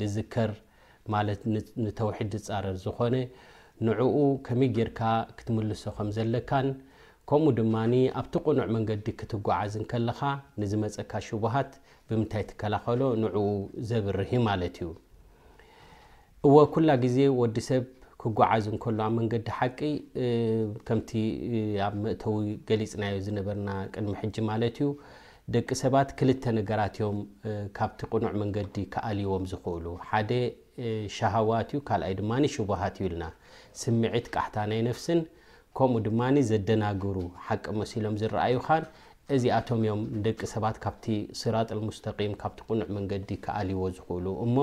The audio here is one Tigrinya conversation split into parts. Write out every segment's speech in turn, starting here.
ድዝከር ማለት ንተውሒድ ድጻረር ዝኾነ ንዕኡ ከመይ ጌርካ ክትምልሶ ከም ዘለካን ከምኡ ድማ ኣብቲ ቅኑዕ መንገዲ ክትጓዓዝ እንከለኻ ንዝመጸካ ሽቡሃት ብምንታይ ትከላኸሎ ንዕኡ ዘብርህ እዩ ማለት እዩ እወ ኩላ ግዜ ወዲ ሰብ ክጓዓዝ እንከሎ ኣብ መንገዲ ሓቂ ከምቲ ኣብ መእተዊ ገሊጽናዮ ዝነበርና ቅድሚ ሕጂ ማለት እዩ ደቂ ሰባት ክልተ ነገራት እዮም ካብቲ ቅኑዕ መንገዲ ክኣልይዎም ዝኽእሉ። ሓደ ሸሃዋት እዩ፣ ካልኣይ ድማ ሽቡሃት እዩ ኢልና። ስምዒት፣ ቃሕታ ናይ ነፍስን ከምኡ ድማ ዘደናግሩ፣ ሓቂ መሲሎም ዝረኣዩኻን፣ እዚኣቶም እዮም ንደቂ ሰባት ካብቲ ሲራጥ ኣልሙስተቂም፣ ካብቲ ቅኑዕ መንገዲ ክኣልይዎ ዝኽእሉ። እሞ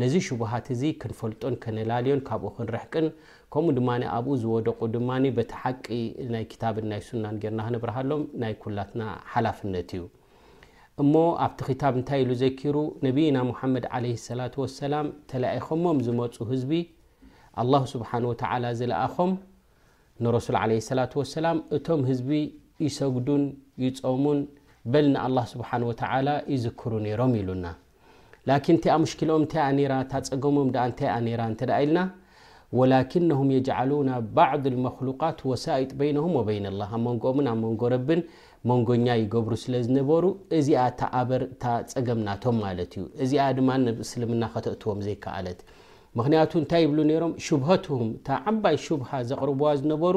ነዚ ሽቡሃት እዚ ክንፈልጦን ከነላልዮን ካብኡ ክንርሕቅን ከምኡ ድማ ኣብኡ ዝወደቁ ድማ በቲ ሓቂ ናይ ክታብን ናይ ሱናን ጌርና ክነብርሃሎም ናይ ኩላትና ሓላፍነት እዩ እሞ ኣብቲ ክታብ እንታይ ኢሉ ዘኪሩ ነቢይና ሙሓመድ ዓለይሂ ሰላቱ ወሰላም ተላኢኸሞም ዝመፁ ህዝቢ ኣላሁ ስብሓን ወተዓላ ዝለኣኾም ንረሱል ዓለይሂ ሰላቱ ወሰላም እቶም ህዝቢ ይሰግዱን ይፆሙን በል ንኣላህ ስብሓን ወተዓላ ይዝክሩ ነይሮም ኢሉና ላኪን እቲኣ ሙሽኪለኦም እንታይ እያ ነይራ እታ ጸገሞም ደኣ እንታይ እያ ነይራ እንተደኣ ኢልና ወላኪነሁም የጅዓሉና ባዕድ ልመክሉቃት ወሳኢጥ በይነሁም ወበይነ ኣላህ ኣብ መንጎኦምን ኣብ መንጎ ረብን መንጎኛ ይገብሩ ስለ ዝነበሩ እዚኣ እታ ኣበር እታ ጸገም ናቶም ማለት እዩ እዚኣ ድማ ንእስልምና ከተእትዎም ዘይከኣለት ምክንያቱ እንታይ ይብሉ ነይሮም ሹብሀትሁም እታ ዓባይ ሹብሃ ዘቕርብዋ ዝነበሩ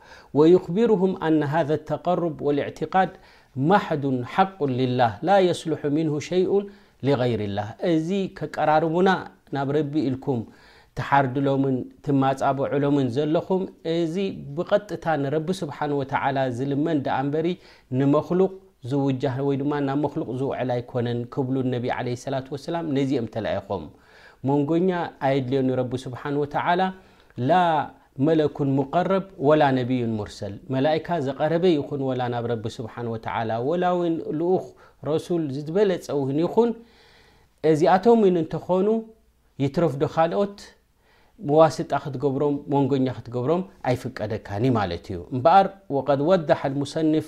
ወዩኽቢሩሁም ኣነ ሃዘ ተቀሩብ ወልእዕቲቃድ ማሕዱን ሓቁን ሊላህ ላ የስሉሑ ሚንሁ ሸይኡን ሊገይሪላህ እዚ ከቀራርቡና ናብ ረቢ ኢልኩም ትሓርድሎምን ትማጻብዑሎምን ዘለኹም እዚ ብቐጥታ ንረቢ ስብሓነሁ ወተዓላ ዝልመን ደኣ እምበሪ ንመኽሉቕ ዝውጃህ ወይ ድማ ናብ መኽሉቕ ዝውዕል ኣይኮነን ክብሉ ነቢ ዓለይሂ ሰላቱ ወሰላም ነዚኦም ተላኢኾም መንጎኛ ኣየድልዮን እዩ ረቢ ስብሓነሁ ወተዓላ ላ መለኩን ሙቀረብ ወላ ነብዩን ሙርሰል፣ መላኢካ ዝቀረበ ይኹን ወላ ናብ ረቢ ስብሓን ወተዓላ፣ ወላውን ልኡኽ፣ ረሱል፣ ዝትበለጸ ውን ይኹን፣ እዚኣቶም ውን እንተኾኑ፣ ይትረፍዶ ካልኦት፣ ዋስጣ ክትገብሮም፣ ሞንጎኛ ክትገብሮም ኣይፍቀደካን እዩ ማለት እዩ። እምበኣር ወቀድ ወደሐ ልሙሰንፍ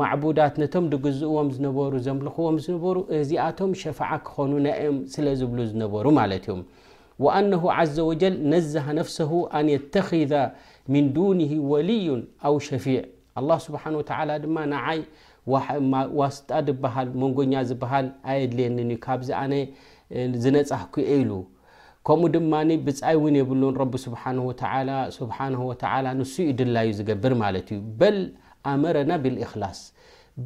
ማዕቡዳት፣ ነቶም ድግዝእዎም ዝነበሩ፣ ዘምልኽዎም ዝነበሩ፣ እዚኣቶም ሸፋዓ ክኾኑና እዮም ስለ ዝብሉ ዝነበሩ ማለት እዮም። ወኣነሁ ዓዘ ወጀል ነዘሀ ነፍሰሁ ኣን የተኺዘ ሚን ዱንሂ ወልዩን ኣው ሸፊዕ፣ ኣላህ ስብሓነሁ ወተዓላ ድማ ንዓይ ዋስጣ ዝበሃል፣ መንጎኛ ዝበሃል፣ ኣየድልየንን እዩ፣ ካብዚ ኣነ ዝነጻህኩ እየ ኢሉ። ከምኡ ድማ ብጻይ እውን የብሉን ረቢ ስብሓነሁ ወተዓላ ስብሓነሁ ወተዓላ ንሱ እዩ ድላዩ ዝገብር ማለት እዩ በል ኣመረና ብልእኽላስ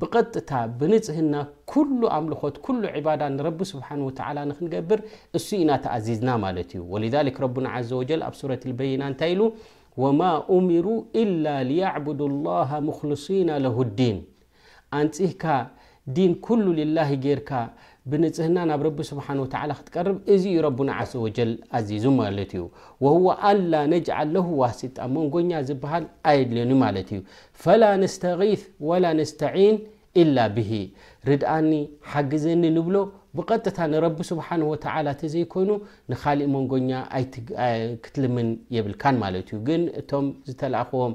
ብቐጥታ ብንጽህና ኩሉ ኣምልኾት ኩሉ ዕባዳ ንረቢ ስብሓን ወተዓላ ንክንገብር እሱ ኢና ተኣዚዝና ማለት እዩ ወልዛሊክ ረቡና ዓዘ ወጀል ኣብ ሱረት ልበይና እንታይ ኢሉ ወማ ኡሚሩ ኢላ ልያዕቡዱ ላሃ ሙክልሲና ለሁ ዲን ኣንጺህካ ዲን ኩሉ ሊላሂ ጌርካ ብንጽህና ናብ ረቢ ስብሓን ወተዓላ ክትቀርብ እዚ እዩ ረቡና ዓዘ ወጀል ኣዚዙ ማለት እዩ ወሁወ ኣላ ነጅዓል ለሁ ዋሲጣ መንጎኛ ዝበሃል ኣየድልዮን እዩ ማለት እዩ ፈላ ነስተጊፍ ወላ ነስተዒን ኢላ ብሂ ርድኣኒ ሓግዘኒ ንብሎ ብቐጥታ ንረቢ ስብሓን ወተዓላ ተዘይኮይኑ ንካሊእ መንጎኛ ክትልምን የብልካን ማለት እዩ ግን እቶም ዝተላእክዎም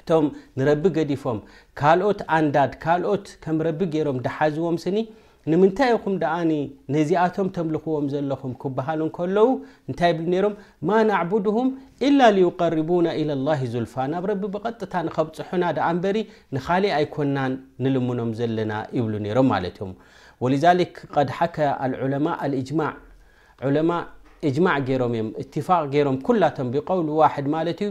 እቶም ንረቢ ገዲፎም ካልኦት ኣንዳድ ካልኦት ከም ረቢ ገይሮም ድሓዝዎም ስኒ ንምንታይ ኢኹም ደኣ ነዚኣቶም ተምልኽዎም ዘለኹም ክበሃሉ እንከለዉ እንታይ ይብሉ ነይሮም ማ ናዕቡድሁም ኢላ ልዩቀርቡና ኢላ ላሂ ዙልፋ ናብ ረቢ ብቐጥታ ንኸብፅሑና ደኣ እምበሪ ንኻሊእ ኣይኮናን ንልምኖም ዘለና ይብሉ ነይሮም ማለት እዮም ወሊዛሊክ ቀድ ሓከ ኣልዑለማ ኣልእጅማዕ ዑለማ እጅማዕ ገይሮም እዮም እትፋቅ ገይሮም ኩላቶም ብቀውል ዋሕድ ማለት እዩ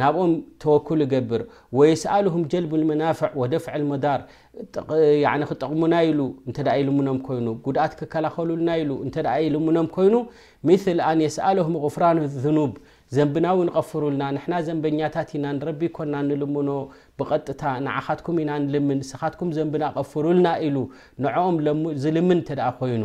ናብኦም ተወኩል እገብር ወየስኣሉሁም ጀልብ ልመናፍዕ ወደፍዕ ልመዳር ክጠቕሙና ኢሉ እንተ ኢልምኖም ኮይኑ ጉድኣት ክከላኸሉልና ኢሉ እንተ ኢልምኖም ኮይኑ ምል ኣን የስኣሉሁም غፍራን ዝኑብ ዘንብና እውን ቐፍሩልና ንሕና ዘንበኛታት ኢና ንረቢ ኮና ንልምኖ ብቐጥታ ንዓኻትኩም ኢና ንልምን ንስኻትኩም ዘንብና ቐፍሩልና ኢሉ ንዕኦም ዝልምን እንተ ኮይኑ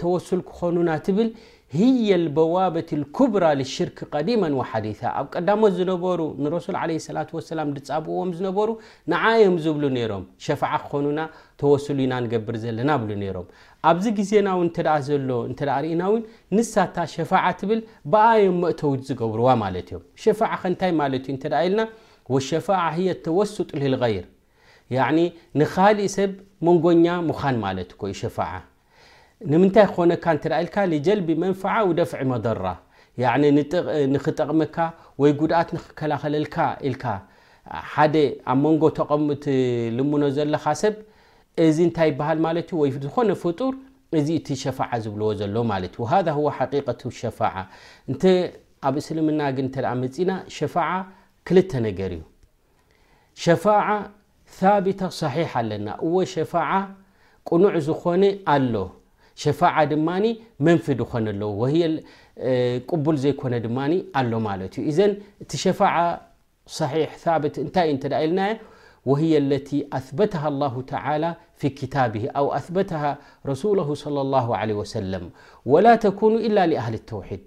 ተወሱል ክኾኑና ትብል ህየ ልበዋበት ልኩብራ ልሽርክ ቀዲመን ወሓዲታ ኣብ ቀዳሞት ዝነበሩ ንረሱል ዓለ ሰላት ወሰላም ድፃብእዎም ዝነበሩ ንዓ እዮም ዝብሉ ነይሮም ሸፍዓ ክኾኑና ተወሱሉ ኢና ንገብር ዘለና ብሉ ነይሮም ኣብዚ ግዜና እውን እንተ ዘሎ እንተ ርእና እውን ንሳታ ሸፋዓ ትብል ብኣ እዮም መእተውት ዝገብርዋ ማለት እዮም ሸፋዓ ከንታይ ማለት እዩ እንተ ኢልና ወሸፋዓ ህየ ተወሱጥ ልልይር ያኒ ንኻሊእ ሰብ መንጎኛ ምኻን ማለት እኮ እዩ ሸፋዓ ንምንታይ ክኾነካ እንተ ኢልካ ሊጀልቢ መንፍዓ ውደፍዒ መደራ ያኒ ንኽጠቕመካ ወይ ጉድኣት ንኽከላኸለልካ ኢልካ ሓደ ኣብ መንጎ ተቐሙ ትልምኖ ዘለኻ ሰብ እዚ እንታይ ይበሃል ማለት እዩ ወይ ዝኾነ ፍጡር እዚ እቲ ሸፋዓ ዝብልዎ ዘሎ ማለት እዩ ሃذ هو ሓቂቀቱ ሸፋዓ እንተ ኣብ እስልምና ግን እንተ መፂና ሸፋዓ ክልተ ነገር እዩ ثابة صحيح و شفاعة قنع ن ل شفاعة منف ن وهقبل يكن اع ص وهي التي اثبتها الله تعالى في كتابه او ثبتها رسوله صلى الله عليه وسلم ولا تكون إلا لأهل التوحيد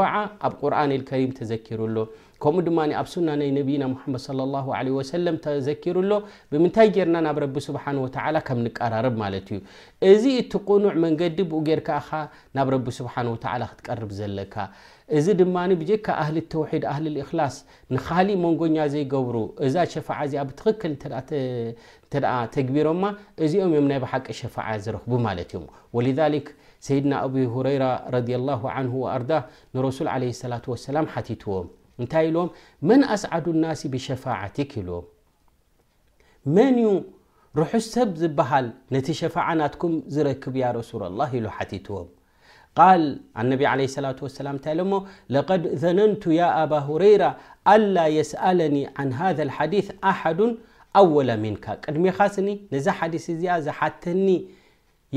اعة قرن الكريم تذكر ከምኡ ድማ ኣብ ሱና ናይ ነብይና ሙሓመድ ሰለላሁ ዓለይሂ ወሰለም ተዘኪሩ ኣሎ፣ ብምንታይ ጌርና ናብ ረቢ ሱብሓነሁ ወተዓላ ከም ንቀራረብ ማለት እዩ። እዚ እቲ ቅኑዕ መንገዲ ብኡ ጌርካ ኢኻ ናብ ረቢ ሱብሓነሁ ወተዓላ ክትቀርብ ዘለካ። እዚ ድማ ብጀካ ኣህሊ ተውሒድ ኣህሊ ኢኽላስ ንኻሊእ መንጎኛ ዘይገብሩ እዛ ሸፋዓ እዚኣ ብትኽክል እንተ ተግቢሮማ እዚኦም እዮም ናይ ብሓቂ ሸፋዓ ዝረኽቡ ማለት እዮም። ወሊዛሊክ ሰይድና ኣቢ ሁረይራ ረዲየላሁ ዓንሁ ወኣርዳህ ንረሱል ዓለይሂ ሰላቱ ወሰላም ሓቲትዎም እንታይ ኢሎም መን ኣስዓዱ ናሲ ብሸፋዓቲክ ኢልዎም መን እዩ ርሑስ ሰብ ዝበሃል ነቲ ሸፋዓ ናትኩም ዝረክብ ያ ረሱላ ላህ ኢሉ ሓቲትዎም ቃል ኣነቢ ዓለ ሰላት ወሰላም እንታይ ኢሎሞ ለቀድ ዘነንቱ ያ ኣባ ሁረይራ ኣላ የስኣለኒ ዓን ሃዘ ሓዲስ ኣሓዱን ኣወላ ሚንካ ቅድሜኻ ስኒ ነዛ ሓዲስ እዚኣ ዝሓተኒ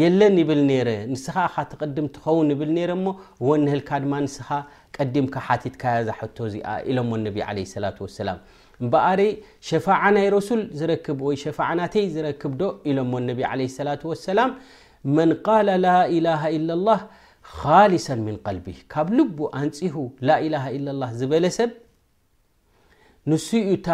የለን ይብል ኔረ ንስኻ ኢኻ ትቅድም ትኸውን እብል ኔረ እሞ እወንህልካ ድማ ንስኻ ቀዲምካ ሓቲትካያ እዛ ሕቶ እዚኣ ኢሎሞ ነቢ ዓለይሂ ሰላቱ ወሰላም እምበኣሪ ሸፋዓ ናይ ረሱል ዝረክብ ወይ ሸፋዓ ናተይ ዝረክብ ዶ ኢሎሞ ነቢ ዓለይሂ ሰላቱ ወሰላም መን ቃለ ላኢላሃ ኢለላህ ኻሊሰን ምን ቀልቢህ ካብ ልቡ ኣንጺሁ ላኢላሃ ኢለላህ ዝበለ ሰብ ንሱ እዩ እታ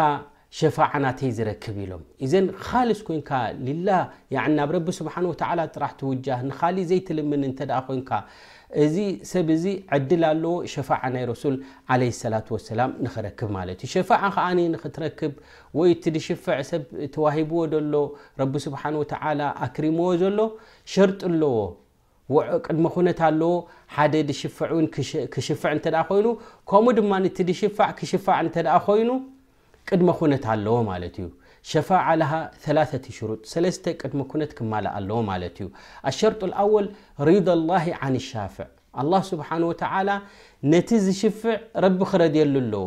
ሸፋዓ ናተይ ዝረክብ ኢሎም ኢዘን ኻልስ ኮንካ ሊላህ ያኒ ናብ ረቢ ስብሓን ወተዓላ ጥራሕ ትውጃህ ንኻሊእ ዘይትልምን እንተ ኮንካ እዚ ሰብ እዚ ዕድል ኣለዎ ሸፋዓ ናይ ረሱል ዓለይ ሰላት ወሰላም ንኽረክብ ማለት እዩ ሸፋዓ ከዓ ንኽትረክብ ወይ እቲ ድሽፍዕ ሰብ ተዋሂብዎ ዘሎ ረቢ ስብሓን ወተዓላ ኣክሪምዎ ዘሎ ሸርጢ ኣለዎ ውዕ ቅድመ ኩነት ኣለዎ፣ ሓደ ድሽፍዕ እውን ክሽፍዕ እንተደኣ ኮይኑ፣ ከምኡ ድማ እቲ ድሽፋዕ ክሽፋዕ እንተደኣ ኮይኑ ቅድመ ኩነት ኣለዎ ማለት እዩ። ሸፋዓ ለሃ ሰላሰቲ ሽሩጥ፣ ሰለስተ ቅድመ ኩነት ክማላእ ኣለዎ ማለት እዩ። ኣሸርጡ ኣወል ሪዳ ላሂ ዓን ሻፍዕ፣ ኣላህ ስብሓነሁ ወተዓላ ነቲ ዝሽፍዕ ረቢ ክረድየሉ ኣለዎ።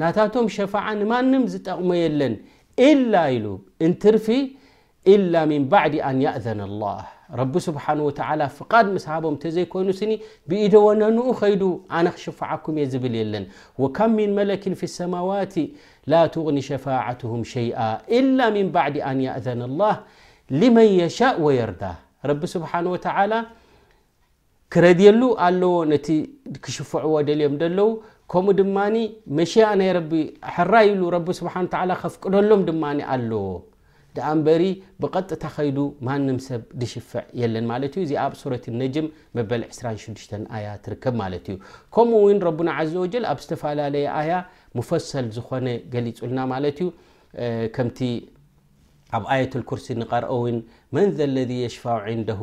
ናታቶም ሸፋዓ ንማንም ዝጠቕሞ የለን ኢላ ኢሉ እንትርፊ ኢላ ምን ባዕዲ ኣን ያእዘነ ኣላህ ረቢ ስብሓን ወተዓላ ፍቓድ ምስ ሃቦም ተዘይኮይኑ ስኒ ብኢደ ወነንኡ ከይዱ ኣነ ክሽፍዓኩም እየ ዝብል የለን ወካም ምን መለኪን ፊ ሰማዋት ላ ትቕኒ ሸፋዓትሁም ሸይኣ ኢላ ምን ባዕዲ ኣን ያእዘነ ኣላህ ሊመን የሻእ ወየርዳ ረቢ ስብሓን ወተዓላ ክረድየሉ ኣለዎ ነቲ ክሽፍዕዎ ደልዮም ደለዉ ከምኡ ድማ መሽያ ናይ ረቢ ሕራይ ኢሉ ረቢ ስብሓን ወተዓላ ከፍቅደሎም ድማ ኣለዎ ደኣ እምበሪ ብቐጥታ ከይዱ ማንም ሰብ ድሽፍዕ የለን ማለት እዩ እዚኣ ኣብ ሱረት ነጅም መበል 26 ኣያ ትርከብ ማለት እዩ ከምኡ እውን ረቡና ዓዘ ወጀል ኣብ ዝተፈላለየ ኣያ ሙፈሰል ዝኾነ ገሊጹልና ማለት እዩ ከምቲ ኣብ ኣየት ልኩርሲ ንቐርኦ እውን መን ዘለዚ የሽፋው ዕንደሁ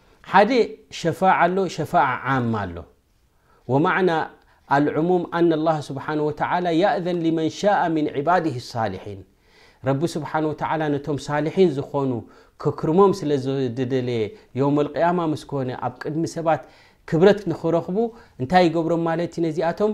ሓደ ሸፋዓ ኣሎ ሸፋዓ ዓማ ኣሎ ወማዕና ኣልዕሙም ኣነ ኣላህ ስብሓን ወተዓላ ያእዘን ሊመን ሻኣ ምን ዕባድህ ሳልሒን ረቢ ስብሓን ወተዓላ ነቶም ሳልሒን ዝኾኑ ክክርሞም ስለ ዝደለየ ዮም ልቅያማ ምስ ኮነ ኣብ ቅድሚ ሰባት ክብረት ንክረኽቡ እንታይ ይገብሮም ማለት እዩ ነዚኣቶም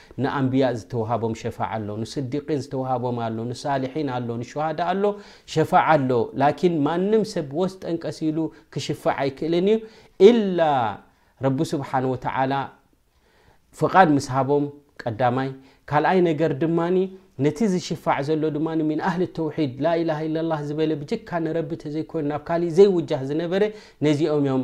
ንኣንብያ ዝተውሃቦም ሸፋዓ ኣሎ ንስዲቂን ዝተውሃቦም ኣሎ ንሳልሒን ኣሎ ንሹሃዳ ኣሎ ሸፋዓ ኣሎ ላኪን ማንም ሰብ ወስ ጠንቀስ ኢሉ ክሽፋዕ ኣይክእልን እዩ ኢላ ረቢ ስብሓን ወተዓላ ፍቓድ ምስ ሃቦም ቀዳማይ ካልኣይ ነገር ድማ ነቲ ዝሽፋዕ ዘሎ ድማ ምን ኣህሊ ተውሒድ ላኢላሃ ኢለላ ዝበለ ብጀካ ንረቢ ተዘይኮይኑ ናብ ካሊእ ዘይውጃህ ዝነበረ ነዚኦም እዮም